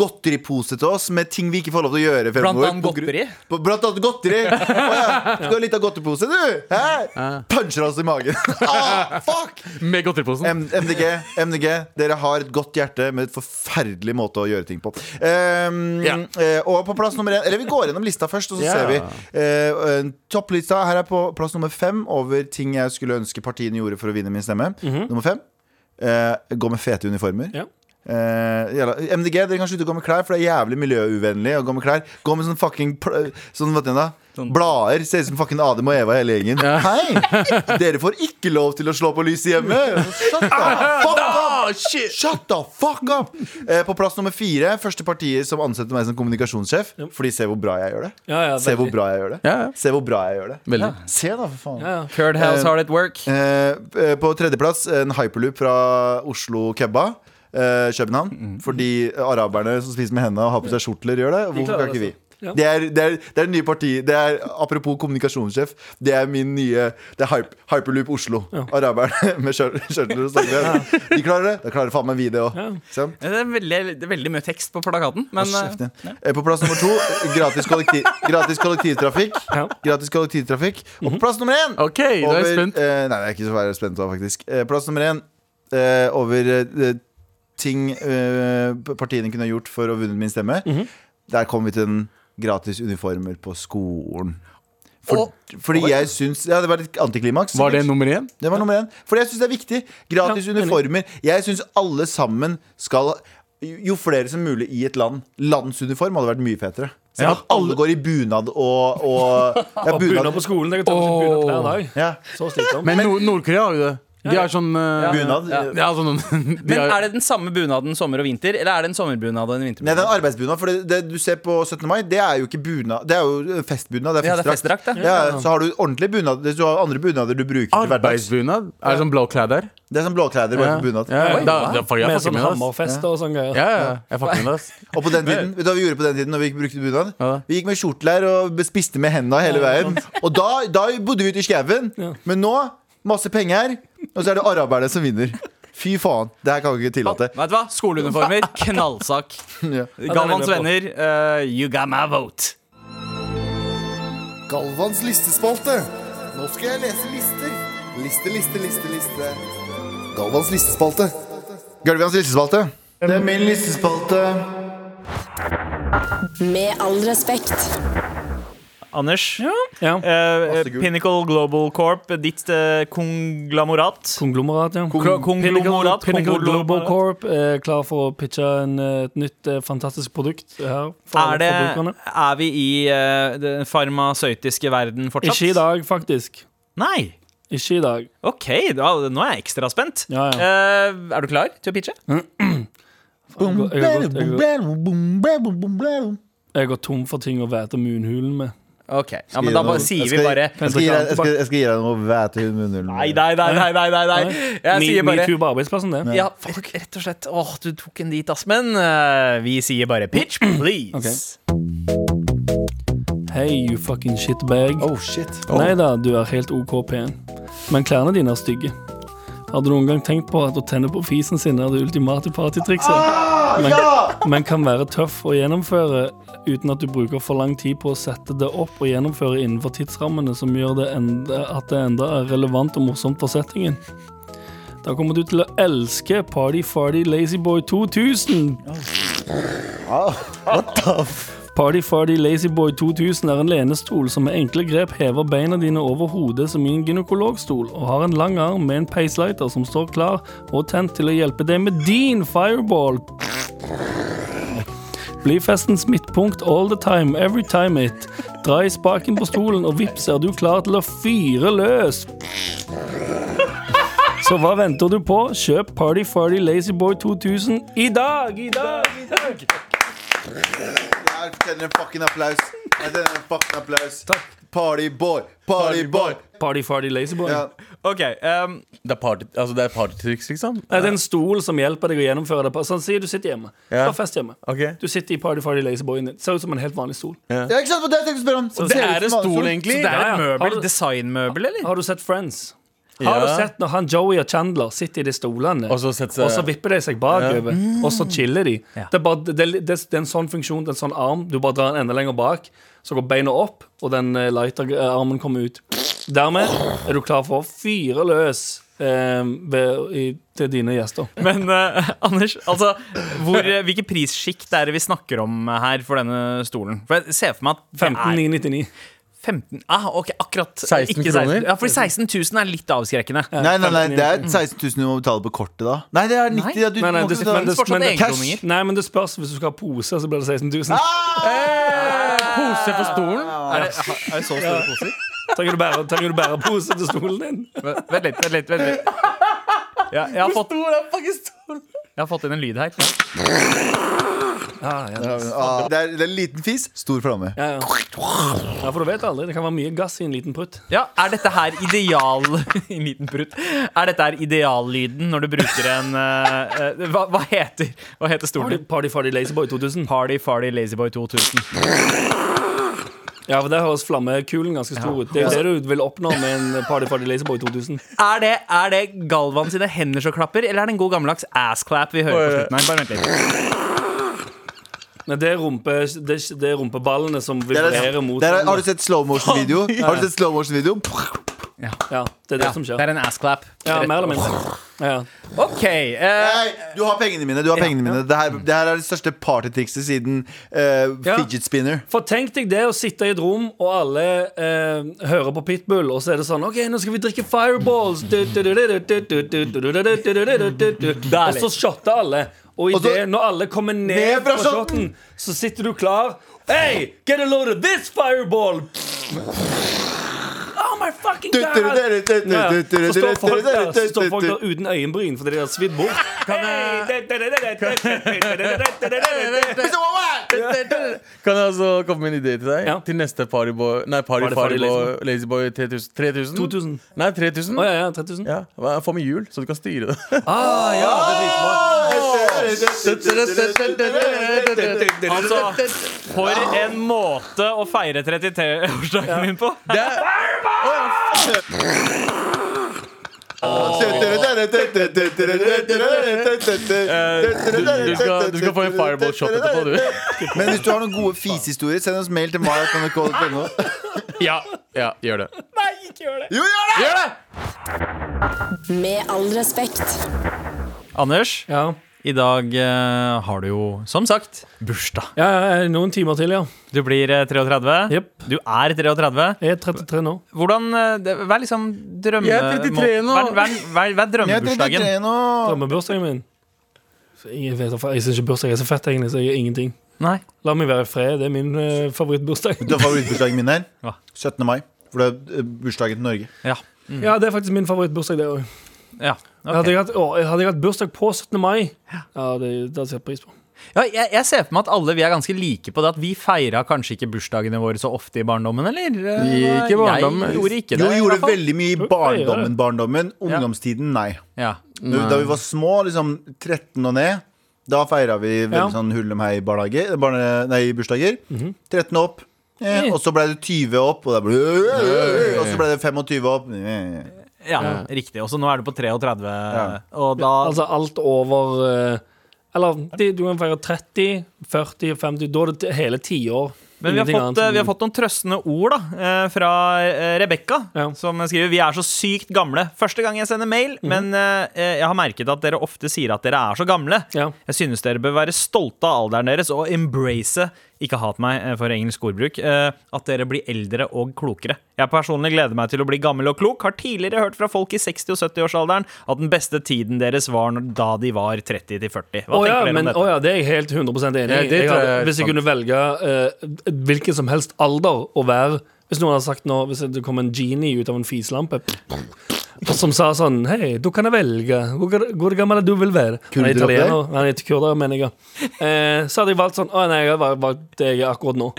godteripose til oss med ting vi ikke får lov til å gjøre. Blant annet godteri. På, blant annet godteri. Å ja. Skal du ha litt av godteripose, du? Hæ? Puncher oss i magen. ah, fuck! Med godteriposen. M MDG, MDG, dere har et godt hjerte med et forferdelig måte å gjøre ting på. Um, Ja. eh, og på plass nummer én Eller vi går gjennom lista først, og så Ja. ser vi. Eh, eh, topplista her er på plass nummer fem over ting jeg skulle ønske partiene gjorde for å vinne min stemme. Nummer fem. Uh, gå med fete uniformer. Ja. Eh, MDG, dere kan slutte å gå med klær, for det er jævlig miljøuvennlig å gå med klær. Gå med sånn fucking pl- Sånn, vet du da Sånn- Blader. Ser ut som fucking Adem og Eva hele gjengen. Hei! Dere får ikke lov til å slå på lyset hjemme! Shut the fuck up! Ah! Shut the fuck up! Eh, på plass nummer fire, første partiet som ansetter meg som kommunikasjonssjef. For de ser hvor bra jeg gjør det. Ja, ja, Se hvor bra jeg gjør det. Ja, ja. Se hvor bra jeg gjør det. Veldig. Se, da, for faen. Ja, ja. House Eh, Hard at Work. Eh, eh, på tredjeplass en hyperloop fra Oslo Kebba. Eh, København. Fordi araberne som spiser med hendene og har på seg skjortler, gjør det. Hvorfor kan ikke vi? det, Ja. Det er, det, er, det er det nye parti Det er, apropos kommunikasjonssjef. Det er min nye Det er hype, Hyperloop Oslo. Araberne med skjørtler og sånn. De klarer det. Da klarer faen meg vi det òg. Ja. Det er veldig, det er veldig mye tekst på plakaten, men eh, På plass nummer to gratis, kollektiv, gratis kollektivtrafikk. Ja. Gratis kollektivtrafikk Og på plass nummer én okay, over, er eh, nei, jeg er ikke så spent da, faktisk. Eh, plass nummer én eh, over eh, ting uh, partiene kunne gjort for å vunnet min stemme. Mhm. Der kom vi til den gratis uniformer på skolen. For, og, fordi jeg syns Ja, det var et antiklimaks. Var det nummer én? Det var nummer én. Fordi jeg syns det er viktig. Gratis Ja, uniformer. Jeg syns alle sammen skal Jo flere som mulig i et land. Landsuniform hadde vært mye fetere. Så Ja, alle går i bunad og, og ja, bunad. bunad på skolen. Det kan ta bunad hver dag. Ja, Så slitsomt. Men Nord- Nord-Korea har jo det. De har sånn uh, bunad. Ja. Ja, sånn de Men har, er det den samme bunaden sommer og vinter, eller er det en sommerbunad og en vinterbunad? Nei, det er en arbeidsbunad. For det, det du ser på 17. mai, det er jo ikke bunad. Det er jo festbunad. Det er Ja, det er festdrakt. ja. Ja, så har du ordentlig bunad. Du har andre bunader du bruker til hverdags. Arbeidsbunad? Er det sånn blå klær der? Det er sånn blåklær bare Ja. på bunad. Ja, ja, da, da, Med sånn hammerfest og sånn greier. Ja, ja, jeg fucker med det. Og på den tiden, vet du hva vi gjorde på den tiden når vi ikke brukte bunad? Ja. Vi gikk med skjortelær og spiste med hendene hele veien. Og da, da bodde vi ute i skauen. Ja. Men nå masse penger, og så er det araberne som vinner. Fy faen. Det her kan vi ikke tillate. Vet du hva? Skoleuniformer, knallsak. Ja. Galvans er venner, uh, you got my vote. Galvans listespalte. Nå skal jeg lese lister. Liste, liste, liste, liste. Galvans listespalte. Galvans listespalte. Det er min listespalte. Med all respekt. Anders, Ja. eh, Masse. Pinnacle Global Corp, ditt eh, konglamorat. Konglomerat, ja. Klo- Pinnacle, Konglomerat. Pinnacle Global. Corp er klar for å pitche en, eh, et nytt eh, fantastisk produkt her. For Er, det, er vi i uh, den farmasøytiske verden fortsatt? Ikke i dag, faktisk. Nei. Ikke i dag. OK, da, nå er jeg ekstra spent. Ja, ja. Uh, er du klar til å pitche? Jeg gått tom for ting å væte munhulen med. Ok, ja, men Da bare sier vi bare Jeg skal jeg skal, jeg skal gi deg noe væt i munnhulen. Nei, nei, nei, nei, nei, nei, nei. Jeg Me- sier bare Metoo på arbeidsplassen, det. Ja, fuck, rett og slett. Åh, du tok en dit, ass. Men uh, vi sier bare pitch, please. Hey, you fucking shitbag. Oh, shit. Nei da, du er helt OK pen. Men klærne dine er stygge. Har du noen gang tenkt på at å tenne på fisen sin er det ultimate partytrikset? Men, men kan være tøff å gjennomføre uten at du bruker for lang tid på å sette det opp og gjennomføre innenfor tidsrammene som gjør det enda, at det enda er relevant og morsomt for settingen. Da kommer du til å elske Party Farty Lazyboy 2000. What the f... Party Farty Lazyboy 2000 er en lenestol som med enkle grep hever beina dine over hodet som i en gynekologstol, og har en lang arm med en pacelighter som står klar og tent til å hjelpe deg med din fireball. Bli festens midtpunkt all the time, every time it. Dra i spaken på stolen, og vips er du klar til å fyre løs. Så hva venter du på? Kjøp Party Farty Lazyboy 2000 i dag! I dag! I dag! Jeg fortjener en fucking applaus. Jeg fortjener en fucking applaus. Partyboy, partyboy. Party Farty Lazyboy. Ja. Ok, Um, Det er party, altså det er partytriks, liksom? Det er en stol som hjelper deg å gjennomføre det. Sånn, Si du sitter hjemme. Du Ja. fest hjemme. Okay. Du sitter i Party Farty Lazyboyen din. Ser ut som en helt vanlig stol. Ja, ikke sant? Det er det jeg tenkte å spørre. Det er en stol, egentlig. egentlig. det er Ja, ja. et møbel, du- designmøbel, eller? Har du sett Friends? Har du sett når han Joey og Chandler sitter i de stolene, Og så seg- og så vipper de seg bakover, og så chiller de? Ja. Det, er bare, det, det, det er en sånn funksjon, det er en sånn arm. Du bare drar den enda lenger bak, så går beina opp, og den eh, lighter-armen kommer ut. Dermed er du klar for å fyre løs eh, ved, i, til dine gjester. Men eh, Anders, altså hvor, eh, hvilke prissjikt er det vi snakker om her for denne stolen? For jeg ser for meg at er 15999. 15 ah, ok, akkurat 16 ikke kroner? Ja, fordi 16 000 er litt avskrekkende. Nei, nei, nei, det er 16 000 du må betale på kortet da. Nei, det er 90 ja, du Nei, nei, det, men det, men det. Nei, men det spørs. Hvis du skal ha pose, så blir det 16 000. Pose for stolen? Er det, er det så store poser? Trenger du bære, trenger du bære pose til stolen din? Vent litt, vent litt. vent litt ja, jeg, har fått, jeg har fått inn en lyd her. Ah, det, er, det er en liten fis, stor flamme. Ja, ja. ja, for du vet aldri. Det kan være mye gass i en liten prutt. Ja, Er dette her ideal En liten prutt. Er dette her ideallyden når du bruker en eh, eh, hva, hva heter Hva heter Party, stolen? party Farty Lazyboy 2000. Party Farty Lazyboy 2000. Ja, for Der høres flammekulen ganske stor ut. Det er det du vil oppnå med en Party Party Lazyboy 2000. Er det, er det Galvan sine hender som klapper, eller er det en god gammeldags assclap vi hører på slutten her? Bare vent litt. Nei, det er, rumpe, det, er- det er rumpeballene som er, vibrerer mot det er, har du sett slow motion-video? Har du sett slow motion-video? Ja, det er det Ja, som det er en assclap. Ja, mer eller mindre. Ja, ja. OK. Uh, Nei, du har pengene mine. du har pengene mine Det her, det her er det største partytrikset siden uh, Ja. fidget spinner. For tenk deg det å sitte i et rom, og alle uh, hører på Pitbull, og så er det sånn OK, nå skal vi drikke fireballs. Og så shotter alle. Og i det, idet når alle kommer ned, Ned fra shoten, så sitter du klar. Hey, get a load of this fireball! Oh my fucking god! Ja, så står folk der, så står folk der uten øyenbryn fordi de har svidd bort. Kan jeg altså komme med en idé til deg? Ja. Til neste Partyboy Nei, Party, Fartyboy Lazyboy 3000? 3000? 2000. Nei, 3000. Å ja, ja, 3000. Ja, Få med hjul, så du kan styre det. Ah, ja, det er. Altså, for en måte å feire 33-årsdagen min på. Det Du skal, du skal få en fireball-shot etterpå, du. Men hvis du har noen gode fisehistorier, send oss mail til mar.nrk.no. Ja, ja, gjør det. Jo, gjør det! Gjør det! Med all respekt. Anders, Ja. I dag eh, har du jo som sagt bursdag. Ja, ja, noen timer til, ja. Du blir eh, 33. Jepp. Du er 33. Jeg er 33 nå. Hvordan eh, det, Hva er liksom drømme... Jeg er 33 nå. Hva, hva, hva, hva er Jeg er drømmebursdagen? 33 nå. Drømmebursdagen min. Så Jeg, vet, jeg syns ikke bursdag er så fett, egentlig, så jeg gjør ingenting. Nei. La meg være i fred. Det er min uh, favorittbursdag. Du har favorittbursdagen min her? Hva? 17. mai. For det er eh, bursdagen til Norge. Ja. Ja, det er faktisk min favorittbursdag, det òg. Ja. Hadde, jeg hatt- å, hadde jeg hatt bursdag på 17. mai, ja, det, det hadde jeg satt pris på. ja jeg, jeg ser for meg at alle vi er ganske like på det. At vi feira kanskje ikke bursdagene våre så ofte i barndommen, eller? Eh, Ikke barndommen. Jeg gjorde ikke det. Jo, gjorde veldig mye i barndommen. barndommen Ungdomstiden, nei. Ja. Da da vi var små, liksom 13 og ned, da feira vi veldig Ja. sånn hull om hei barnehage, barne, nei, bursdager. 13 opp. Eh, og så ble det 20 opp, og, ble, og så ble det 25 opp. Eh. Ja, riktig. Og så nå er du på 33, og da Altså alt over eh, Eller de, du kan feire 30, 40, 50 Da er det hele tiår. Men vi har, fått, eh, vi har fått noen trøstende ord da eh, fra Rebekka, Ja. som skriver Vi er så sykt gamle. Første gang jeg sender mail, mm. men jeg har merket at dere ofte sier at dere er så gamle. Ja. Jeg synes dere bør være stolte av alderen deres og embrace ikke hat meg eh, for engelsk ordbruk. eh, At dere blir eldre og klokere. Jeg personlig gleder meg til å bli gammel og klok. Har tidligere hørt fra folk i 60- og 70-årsalderen at den beste tiden deres var da de var 30-40. Hva oh, ja, tenker dere men, om dette? å ja, det er jeg helt 100% enig i. Jeg jeg hvis jeg kunne velge uh, hvilken som helst alder å være Hvis noen hadde sagt nå Hvis det kom en genie ut av en fiselampe og som sa sånn Hei, du kan velge. Hvor, hvor gammel du vil være? Han er italiener. Han er kurder, mener jeg. Eh, så hadde jeg valgt sånn Å nei, jeg har valgt- det jeg er akkurat nå.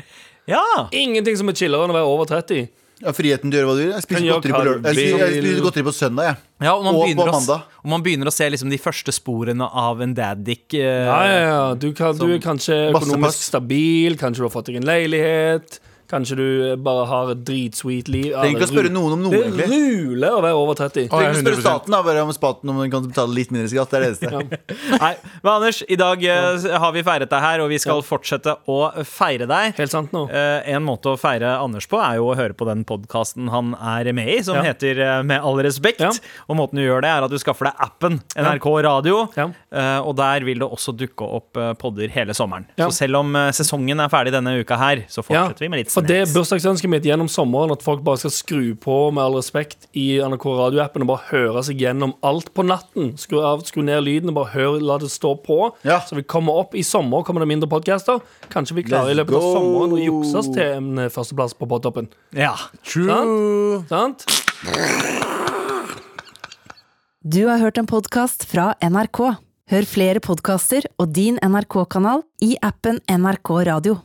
Ja! Ingenting som er chillere enn å være over 30. Ja, friheten til å gjøre hva du vil. Jeg spiser godteri på, lørdag. jeg spiser, jeg spiser godteri på søndag, jeg. Ja, og man, Og på mandag. å, og man begynner å se liksom de første sporene av en daddick. Eh, Ja, ja, ja. Du, kan, du er kanskje økonomisk stabil. Kanskje du har fått deg en leilighet. Kanskje du bare har et dritsweet liv. Ja, Trenger ikke å spørre noen om noe, Det egentlig. ruler å være over 30. Å, Trenger ikke å spørre staten da, bare om staten om den kan betale litt mindre skatt. Det er det eneste. Nei, men Anders, i dag eh, har vi feiret deg her, og vi skal fortsette å feire deg. Helt sant nå. Eh, en måte å feire Anders på er jo å høre på den podkasten han er med i, som Ja. heter eh, Med all respekt. Ja. Og måten du gjør det, er at du skaffer deg appen NRK Radio. Ja. Eh, og der vil det også dukke opp eh, podder hele sommeren. Ja. Så selv om eh, sesongen er ferdig denne uka her, så Ja, fortsetter vi med litt for det er bursdagsønsket mitt gjennom sommeren at folk bare skal skru på med all respekt i NRK radioappen og bare høre seg gjennom alt på natten. Skru, av, skru ned lyden og bare hør, la det stå på. Ja. Så vi kommer opp i sommer kommer det mindre podcaster. Kanskje vi klarer i løpet av go. sommeren å jukse oss til en eh, førsteplass på podtoppen. Ja. True. Sant? Du har hørt en podkast fra NRK. Hør flere podkaster og din NRK-kanal i appen NRK Radio.